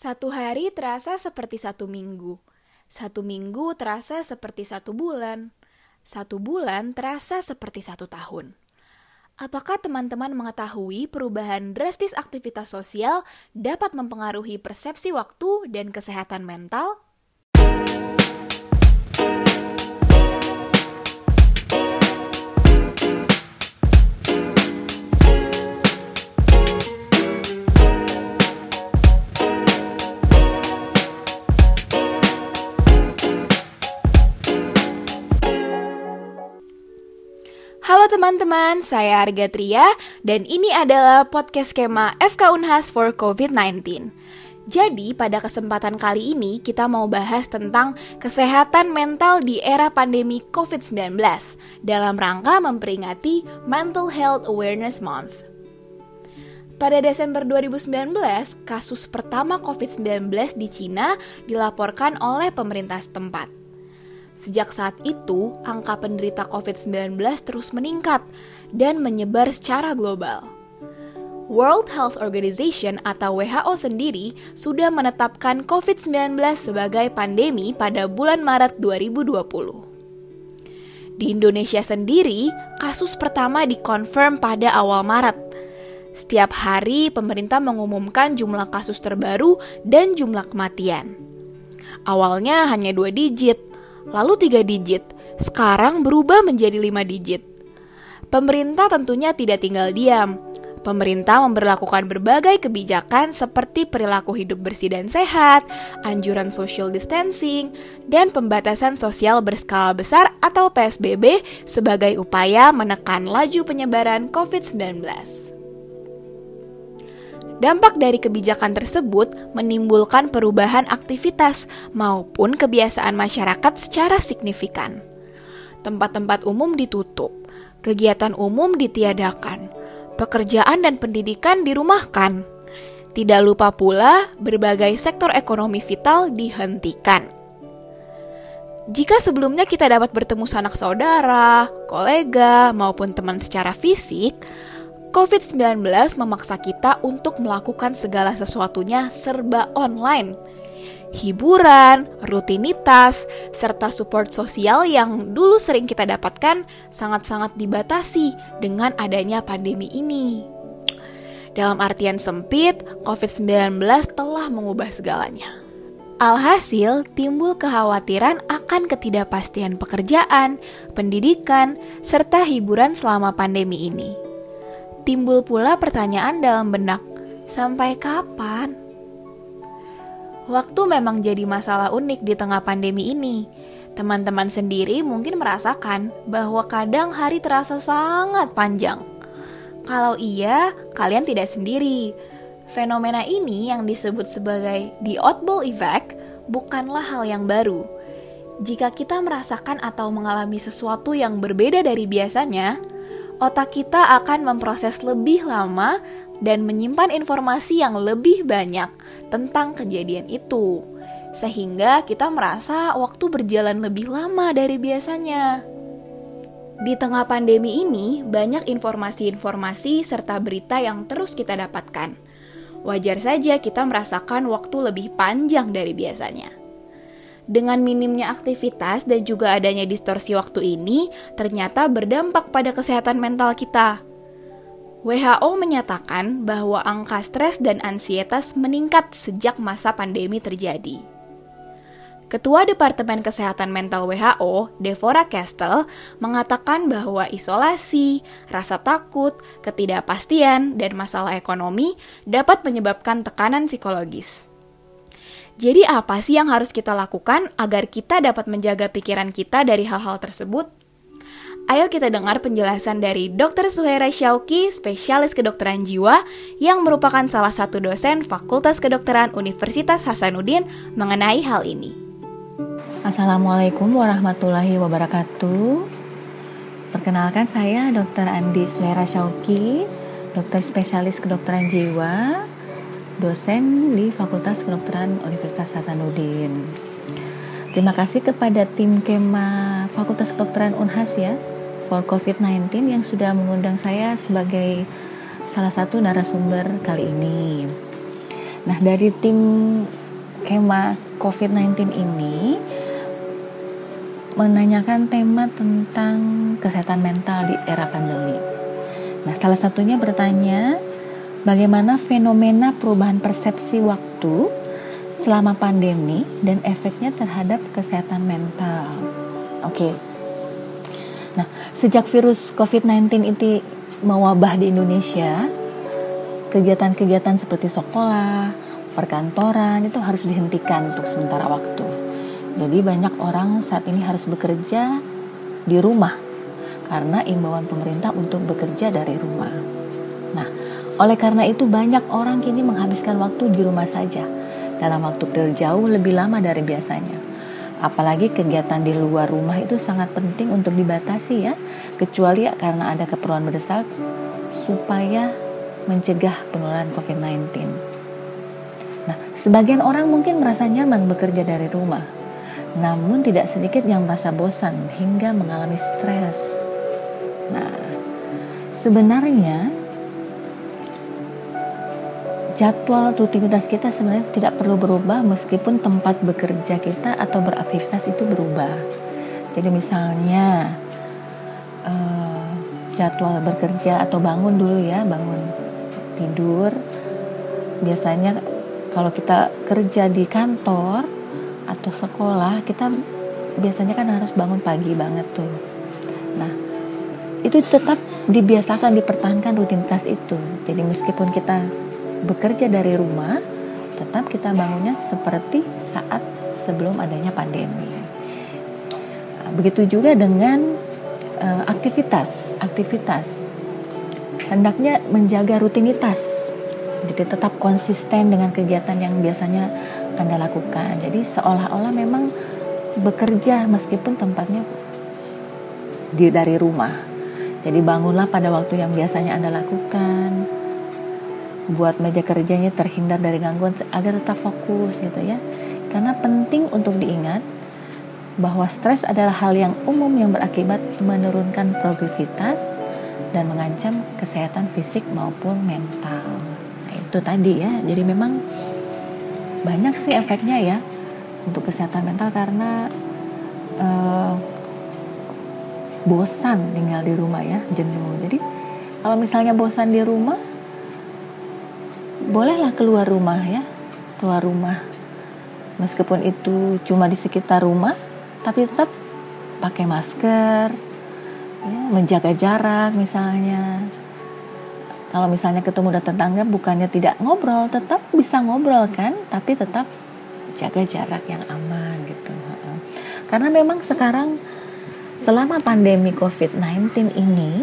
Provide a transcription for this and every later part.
Satu hari terasa seperti satu minggu. Satu minggu terasa seperti satu bulan. Satu bulan terasa seperti satu tahun. Apakah teman-teman mengetahui perubahan drastis aktivitas sosial dapat mempengaruhi persepsi waktu dan kesehatan mental? Halo teman-teman, saya Arga Tria dan ini adalah podcast skema FK Unhas for COVID-19. Jadi, pada kesempatan kali ini kita mau bahas tentang kesehatan mental di era pandemi COVID-19 dalam rangka memperingati Mental Health Awareness Month. Pada Desember 2019, kasus pertama COVID-19 di Cina dilaporkan oleh pemerintah setempat. Sejak saat itu, angka penderita COVID-19 terus meningkat dan menyebar secara global. World Health Organization atau WHO sendiri sudah menetapkan COVID-19 sebagai pandemi pada bulan Maret 2020. Di Indonesia sendiri, kasus pertama dikonfirm pada awal Maret. Setiap hari, pemerintah mengumumkan jumlah kasus terbaru dan jumlah kematian. Awalnya hanya dua digit, lalu tiga digit, sekarang berubah menjadi lima digit. Pemerintah tentunya tidak tinggal diam. Pemerintah memperlakukan berbagai kebijakan seperti perilaku hidup bersih dan sehat, anjuran social distancing, dan pembatasan sosial berskala besar atau PSBB sebagai upaya menekan laju penyebaran COVID-19. Dampak dari kebijakan tersebut menimbulkan perubahan aktivitas maupun kebiasaan masyarakat secara signifikan. Tempat-tempat umum ditutup, kegiatan umum ditiadakan, pekerjaan dan pendidikan dirumahkan. Tidak lupa pula, berbagai sektor ekonomi vital dihentikan. Jika sebelumnya kita dapat bertemu sanak saudara, kolega, maupun teman secara fisik, COVID-19 memaksa kita untuk melakukan segala sesuatunya serba online. Hiburan, rutinitas, serta support sosial yang dulu sering kita dapatkan sangat-sangat dibatasi dengan adanya pandemi ini. Dalam artian sempit, COVID-19 telah mengubah segalanya. Alhasil, timbul kekhawatiran akan ketidakpastian pekerjaan, pendidikan, serta hiburan selama pandemi ini. Timbul pula pertanyaan dalam benak, sampai kapan? Waktu memang jadi masalah unik di tengah pandemi ini. Teman-teman sendiri mungkin merasakan bahwa kadang hari terasa sangat panjang. Kalau iya, kalian tidak sendiri. Fenomena ini yang disebut sebagai the oddball effect bukanlah hal yang baru. Jika kita merasakan atau mengalami sesuatu yang berbeda dari biasanya, otak kita akan memproses lebih lama dan menyimpan informasi yang lebih banyak tentang kejadian itu, sehingga kita merasa waktu berjalan lebih lama dari biasanya. Di tengah pandemi ini, banyak informasi-informasi serta berita yang terus kita dapatkan. Wajar saja kita merasakan waktu lebih panjang dari biasanya. Dengan minimnya aktivitas dan juga adanya distorsi waktu ini, ternyata berdampak pada kesehatan mental kita. WHO menyatakan bahwa angka stres dan ansietas meningkat sejak masa pandemi terjadi. Ketua Departemen Kesehatan Mental WHO, Devora Castle, mengatakan bahwa isolasi, rasa takut, ketidakpastian, dan masalah ekonomi dapat menyebabkan tekanan psikologis. Jadi apa sih yang harus kita lakukan agar kita dapat menjaga pikiran kita dari hal-hal tersebut? Ayo kita dengar penjelasan dari Dr. Suhera Syauki, spesialis kedokteran jiwa, yang merupakan salah satu dosen Fakultas Kedokteran Universitas Hasanuddin mengenai hal ini. Assalamualaikum warahmatullahi wabarakatuh. Perkenalkan saya Dr. Andi Suhera Syauki, dokter spesialis kedokteran jiwa dosen di Fakultas Kedokteran Universitas Hasanuddin. Terima kasih kepada tim Kema Fakultas Kedokteran Unhas ya for COVID-19 yang sudah mengundang saya sebagai salah satu narasumber kali ini. Nah, dari tim Kema COVID-19 ini menanyakan tema tentang kesehatan mental di era pandemi. Nah, salah satunya bertanya bagaimana fenomena perubahan persepsi waktu selama pandemi dan efeknya terhadap kesehatan mental. Oke. Nah, sejak virus COVID-19 itu mewabah di Indonesia, kegiatan-kegiatan seperti sekolah, perkantoran itu harus dihentikan untuk sementara waktu. Jadi banyak orang saat ini harus bekerja di rumah karena imbauan pemerintah untuk bekerja dari rumah. Oleh karena itu banyak orang kini menghabiskan waktu di rumah saja dalam waktu terjauh lebih lama dari biasanya. Apalagi kegiatan di luar rumah itu sangat penting untuk dibatasi ya, kecuali ya karena ada keperluan mendesak supaya mencegah penularan COVID-19. Nah, sebagian orang mungkin merasa nyaman bekerja dari rumah, namun tidak sedikit yang merasa bosan hingga mengalami stres. Nah, sebenarnya jadwal rutinitas kita sebenarnya tidak perlu berubah meskipun tempat bekerja kita atau beraktivitas itu berubah. Jadi misalnya uh, jadwal bekerja atau bangun dulu ya, bangun tidur. Biasanya kalau kita kerja di kantor atau sekolah kita biasanya kan harus bangun pagi banget tuh. Nah itu tetap dibiasakan dipertahankan rutinitas itu. Jadi meskipun kita bekerja dari rumah tetap kita bangunnya seperti saat sebelum adanya pandemi begitu juga dengan uh, aktivitas aktivitas hendaknya menjaga rutinitas jadi tetap konsisten dengan kegiatan yang biasanya Anda lakukan. Jadi seolah-olah memang bekerja meskipun tempatnya di dari rumah. Jadi bangunlah pada waktu yang biasanya Anda lakukan. Buat meja kerjanya terhindar dari gangguan agar tetap fokus gitu ya. Karena penting untuk diingat bahwa stres adalah hal yang umum yang berakibat menurunkan produktivitas dan mengancam kesehatan fisik maupun mental. Itu tadi ya. Jadi memang banyak sih efeknya ya untuk kesehatan mental karena uh, bosan tinggal di rumah ya jenuh. Jadi kalau misalnya bosan di rumah bolehlah keluar rumah ya. Keluar rumah. Meskipun itu cuma di sekitar rumah tapi tetap pakai masker ya, menjaga jarak misalnya. Kalau misalnya ketemu dengan tetangga bukannya tidak ngobrol tetap bisa ngobrol kan tapi tetap jaga jarak yang aman gitu karena memang sekarang selama pandemi COVID-19 ini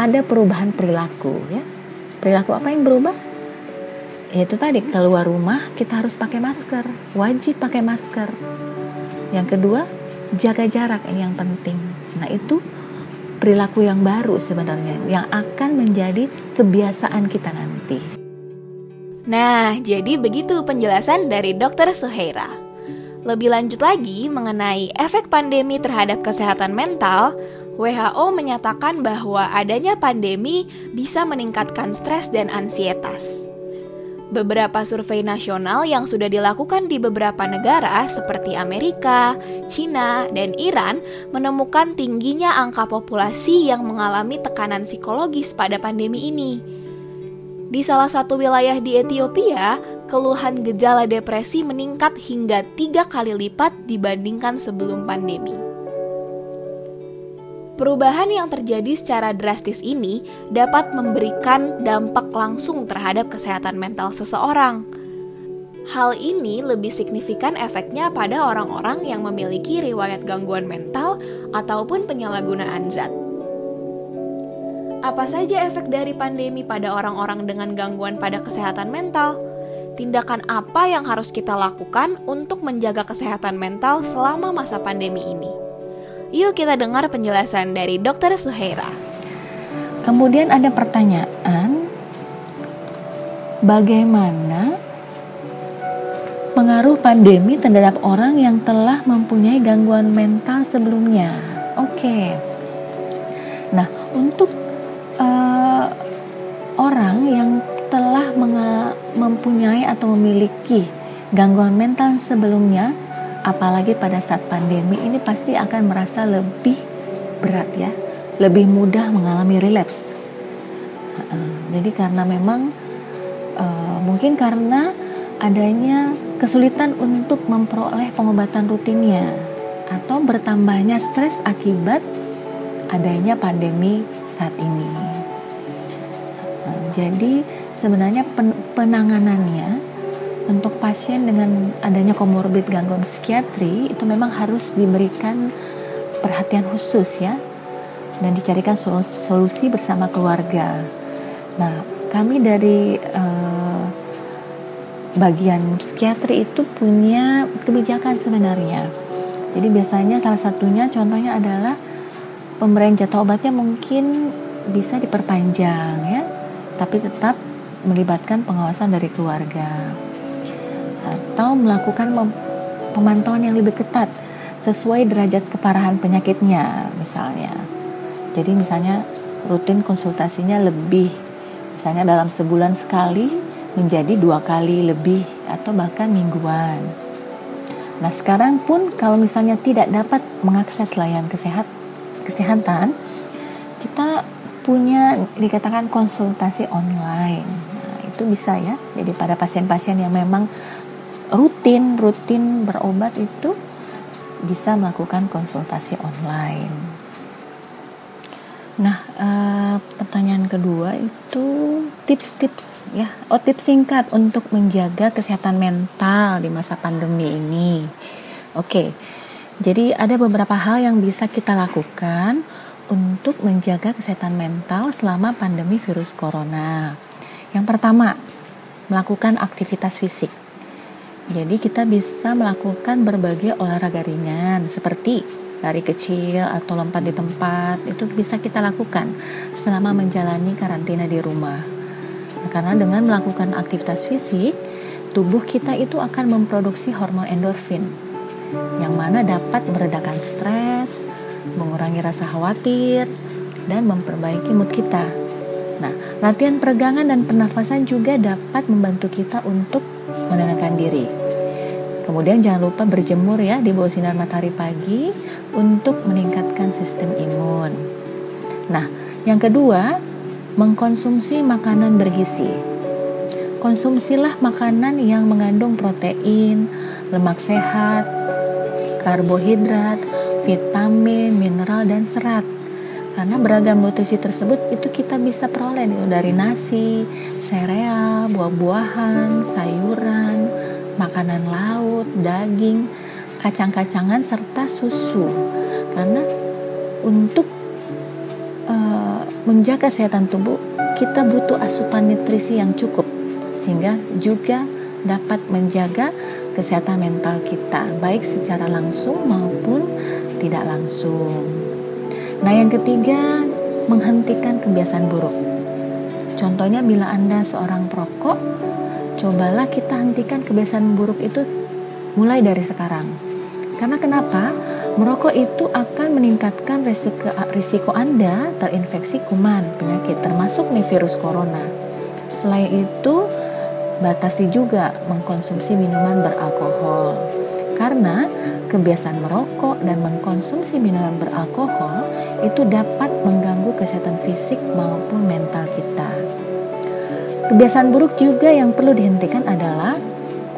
ada perubahan perilaku ya. Perilaku apa yang berubah yaitu tadi keluar rumah kita harus pakai masker wajib pakai masker yang kedua jaga jarak ini yang penting nah itu perilaku yang baru sebenarnya yang akan menjadi kebiasaan kita nanti. Nah, jadi begitu penjelasan dari Dr. Suheira. Lebih lanjut lagi mengenai efek pandemi terhadap kesehatan mental, WHO menyatakan bahwa adanya pandemi bisa meningkatkan stres dan ansietas. Beberapa survei nasional yang sudah dilakukan di beberapa negara seperti Amerika, China, dan Iran menemukan tingginya angka populasi yang mengalami tekanan psikologis pada pandemi ini. Di salah satu wilayah di Ethiopia, keluhan gejala depresi meningkat hingga tiga kali lipat dibandingkan sebelum pandemi. Perubahan yang terjadi secara drastis ini dapat memberikan dampak langsung terhadap kesehatan mental seseorang. Hal ini lebih signifikan efeknya pada orang-orang yang memiliki riwayat gangguan mental ataupun penyalahgunaan zat. Apa saja efek dari pandemi pada orang-orang dengan gangguan pada kesehatan mental? Tindakan apa yang harus kita lakukan untuk menjaga kesehatan mental selama masa pandemi ini? Yuk kita dengar penjelasan dari Dr. Suheira. Kemudian ada pertanyaan, bagaimana pengaruh pandemi terhadap orang yang telah mempunyai gangguan mental sebelumnya? Oke. Nah, untuk uh, orang yang telah mempunyai atau memiliki gangguan mental sebelumnya, apalagi pada saat pandemi ini pasti akan merasa lebih berat ya, lebih mudah mengalami relapse. Jadi karena memang uh, mungkin karena adanya kesulitan untuk memperoleh pengobatan rutinnya atau bertambahnya stres akibat adanya pandemi saat ini. Jadi sebenarnya penanganannya untuk pasien dengan adanya komorbid gangguan psikiatri itu memang harus diberikan perhatian khusus ya dan dicarikan solusi bersama keluarga. Nah, kami dari uh, bagian psikiatri itu punya kebijakan sebenarnya. Jadi biasanya salah satunya contohnya adalah pemberian jatuh obatnya mungkin bisa diperpanjang ya, tapi tetap melibatkan pengawasan dari keluarga atau melakukan pemantauan yang lebih ketat sesuai derajat keparahan penyakitnya misalnya. Jadi misalnya rutin konsultasinya lebih misalnya dalam sebulan sekali menjadi dua kali lebih atau bahkan mingguan. Nah sekarang pun kalau misalnya tidak dapat mengakses layanan kesehat, kesehatan, kita punya dikatakan konsultasi online. Nah, itu bisa ya. Jadi pada pasien-pasien yang memang rutin rutin berobat itu bisa melakukan konsultasi online. Nah, uh, pertanyaan kedua itu tips-tips ya, oh tips singkat untuk menjaga kesehatan mental di masa pandemi ini. Oke, jadi ada beberapa hal yang bisa kita lakukan untuk menjaga kesehatan mental selama pandemi virus corona. Yang pertama, melakukan aktivitas fisik. Jadi kita bisa melakukan berbagai olahraga ringan seperti lari kecil atau lompat di tempat itu bisa kita lakukan selama menjalani karantina di rumah. Karena dengan melakukan aktivitas fisik, tubuh kita itu akan memproduksi hormon endorfin yang mana dapat meredakan stres, mengurangi rasa khawatir, dan memperbaiki mood kita. Nah, latihan peregangan dan pernafasan juga dapat membantu kita untuk menenangkan diri. Kemudian jangan lupa berjemur ya di bawah sinar matahari pagi untuk meningkatkan sistem imun. Nah, yang kedua, mengkonsumsi makanan bergizi. Konsumsilah makanan yang mengandung protein, lemak sehat, karbohidrat, vitamin, mineral, dan serat. Karena beragam nutrisi tersebut itu kita bisa peroleh dari nasi, sereal, buah-buahan, sayuran, makanan laut, daging, kacang-kacangan serta susu. Karena untuk uh, menjaga kesehatan tubuh, kita butuh asupan nutrisi yang cukup sehingga juga dapat menjaga kesehatan mental kita, baik secara langsung maupun tidak langsung. Nah, yang ketiga, menghentikan kebiasaan buruk. Contohnya bila Anda seorang perokok, cobalah kita hentikan kebiasaan buruk itu mulai dari sekarang. Karena kenapa? Merokok itu akan meningkatkan risiko, risiko Anda terinfeksi kuman, penyakit, termasuk nih virus corona. Selain itu, batasi juga mengkonsumsi minuman beralkohol. Karena kebiasaan merokok dan mengkonsumsi minuman beralkohol itu dapat mengganggu kesehatan fisik maupun mental kita. Kebiasaan buruk juga yang perlu dihentikan adalah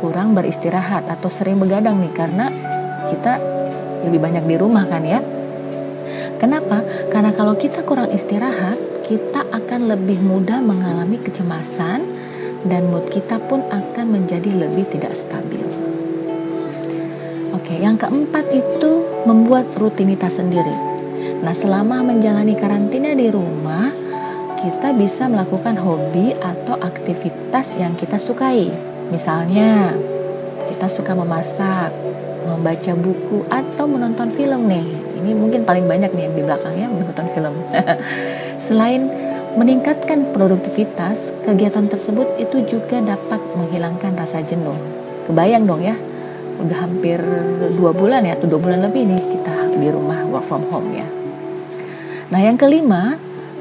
kurang beristirahat atau sering begadang nih karena kita lebih banyak di rumah kan ya. Kenapa? Karena kalau kita kurang istirahat, kita akan lebih mudah mengalami kecemasan dan mood kita pun akan menjadi lebih tidak stabil. Oke, yang keempat itu membuat rutinitas sendiri. Nah, selama menjalani karantina di rumah, kita bisa melakukan hobi atau aktivitas yang kita sukai. Misalnya, kita suka memasak, membaca buku, atau menonton film nih. Ini mungkin paling banyak nih yang di belakangnya menonton film. Selain meningkatkan produktivitas, kegiatan tersebut itu juga dapat menghilangkan rasa jenuh. Kebayang dong ya, udah hampir dua bulan ya, atau dua bulan lebih nih kita di rumah work from home ya. Nah yang kelima,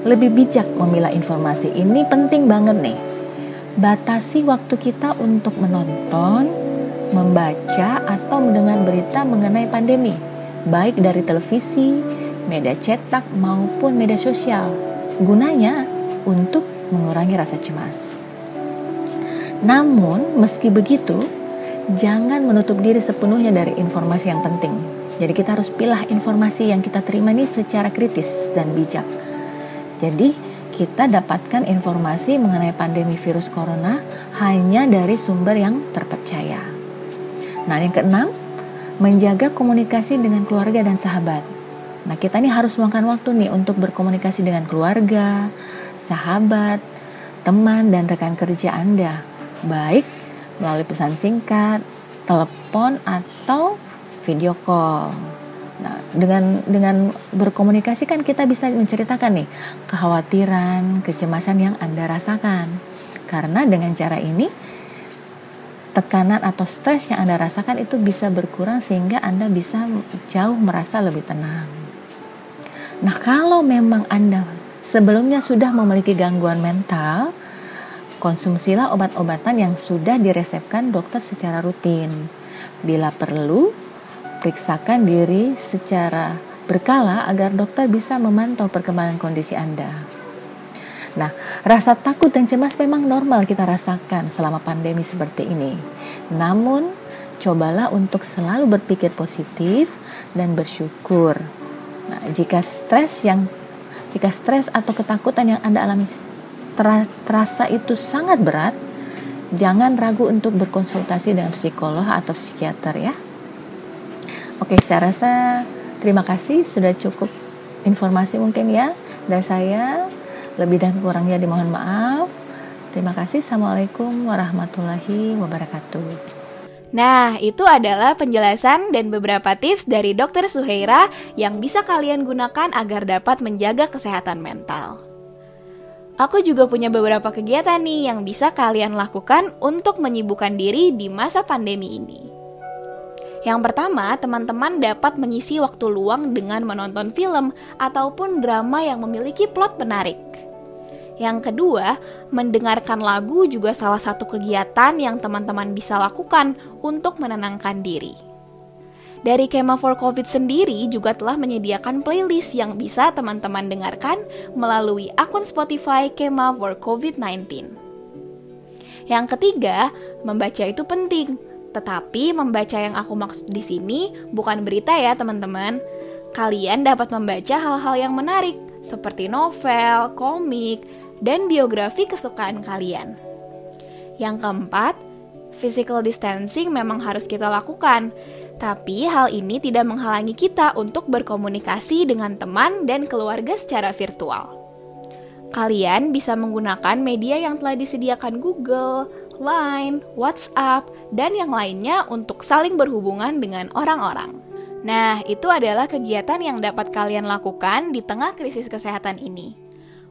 lebih bijak memilah informasi. Ini penting banget nih. batasi waktu kita untuk menonton, membaca, atau mendengar berita mengenai pandemi, baik dari televisi, media cetak, maupun media sosial. Gunanya untuk mengurangi rasa cemas. Namun, meski begitu, jangan menutup diri sepenuhnya dari informasi yang penting. Jadi kita harus pilih informasi yang kita terima ini secara kritis dan bijak. Jadi kita dapatkan informasi mengenai pandemi virus corona hanya dari sumber yang terpercaya. Nah, yang keenam, menjaga komunikasi dengan keluarga dan sahabat. Nah, kita ini harus meluangkan waktu nih untuk berkomunikasi dengan keluarga, sahabat, teman, dan rekan kerja Anda, baik melalui pesan singkat, telepon, atau video call. Nah, dengan dengan berkomunikasi kan kita bisa menceritakan nih kekhawatiran, kecemasan yang Anda rasakan. Karena dengan cara ini tekanan atau stres yang Anda rasakan itu bisa berkurang sehingga Anda bisa jauh merasa lebih tenang. Nah, kalau memang Anda sebelumnya sudah memiliki gangguan mental, konsumsilah obat-obatan yang sudah diresepkan dokter secara rutin. Bila perlu, periksakan diri secara berkala agar dokter bisa memantau perkembangan kondisi Anda. Nah, rasa takut dan cemas memang normal kita rasakan selama pandemi seperti ini. Namun, cobalah untuk selalu berpikir positif dan bersyukur. Nah, jika stres yang jika stres atau ketakutan yang Anda alami terasa itu sangat berat, jangan ragu untuk berkonsultasi dengan psikolog atau psikiater ya. Oke, saya rasa terima kasih sudah cukup informasi mungkin ya dari saya. Lebih dan kurangnya dimohon maaf. Terima kasih. Assalamualaikum warahmatullahi wabarakatuh. Nah, itu adalah penjelasan dan beberapa tips dari Dr. Suheira yang bisa kalian gunakan agar dapat menjaga kesehatan mental. Aku juga punya beberapa kegiatan nih yang bisa kalian lakukan untuk menyibukkan diri di masa pandemi ini. Yang pertama, teman-teman dapat mengisi waktu luang dengan menonton film ataupun drama yang memiliki plot menarik. Yang kedua, mendengarkan lagu juga salah satu kegiatan yang teman-teman bisa lakukan untuk menenangkan diri. Dari Kema for COVID sendiri juga telah menyediakan playlist yang bisa teman-teman dengarkan melalui akun Spotify Kema for COVID-19. Yang ketiga, membaca itu penting tetapi membaca yang aku maksud di sini bukan berita ya teman-teman. Kalian dapat membaca hal-hal yang menarik seperti novel, komik, dan biografi kesukaan kalian. Yang keempat, physical distancing memang harus kita lakukan, tapi hal ini tidak menghalangi kita untuk berkomunikasi dengan teman dan keluarga secara virtual. Kalian bisa menggunakan media yang telah disediakan Google, Line, WhatsApp, dan yang lainnya untuk saling berhubungan dengan orang-orang. Nah, itu adalah kegiatan yang dapat kalian lakukan di tengah krisis kesehatan ini.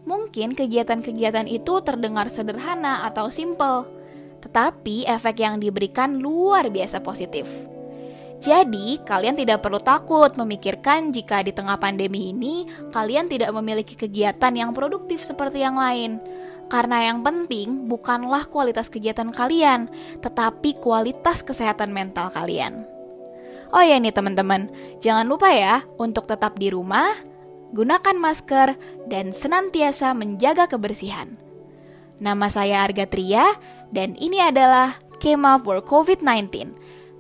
Mungkin kegiatan-kegiatan itu terdengar sederhana atau simple, tetapi efek yang diberikan luar biasa positif. Jadi, kalian tidak perlu takut memikirkan jika di tengah pandemi ini kalian tidak memiliki kegiatan yang produktif seperti yang lain. Karena yang penting bukanlah kualitas kegiatan kalian, tetapi kualitas kesehatan mental kalian. Oh ya nih teman-teman, jangan lupa ya untuk tetap di rumah, gunakan masker, dan senantiasa menjaga kebersihan. Nama saya Arga Tria, dan ini adalah Kema for COVID-19.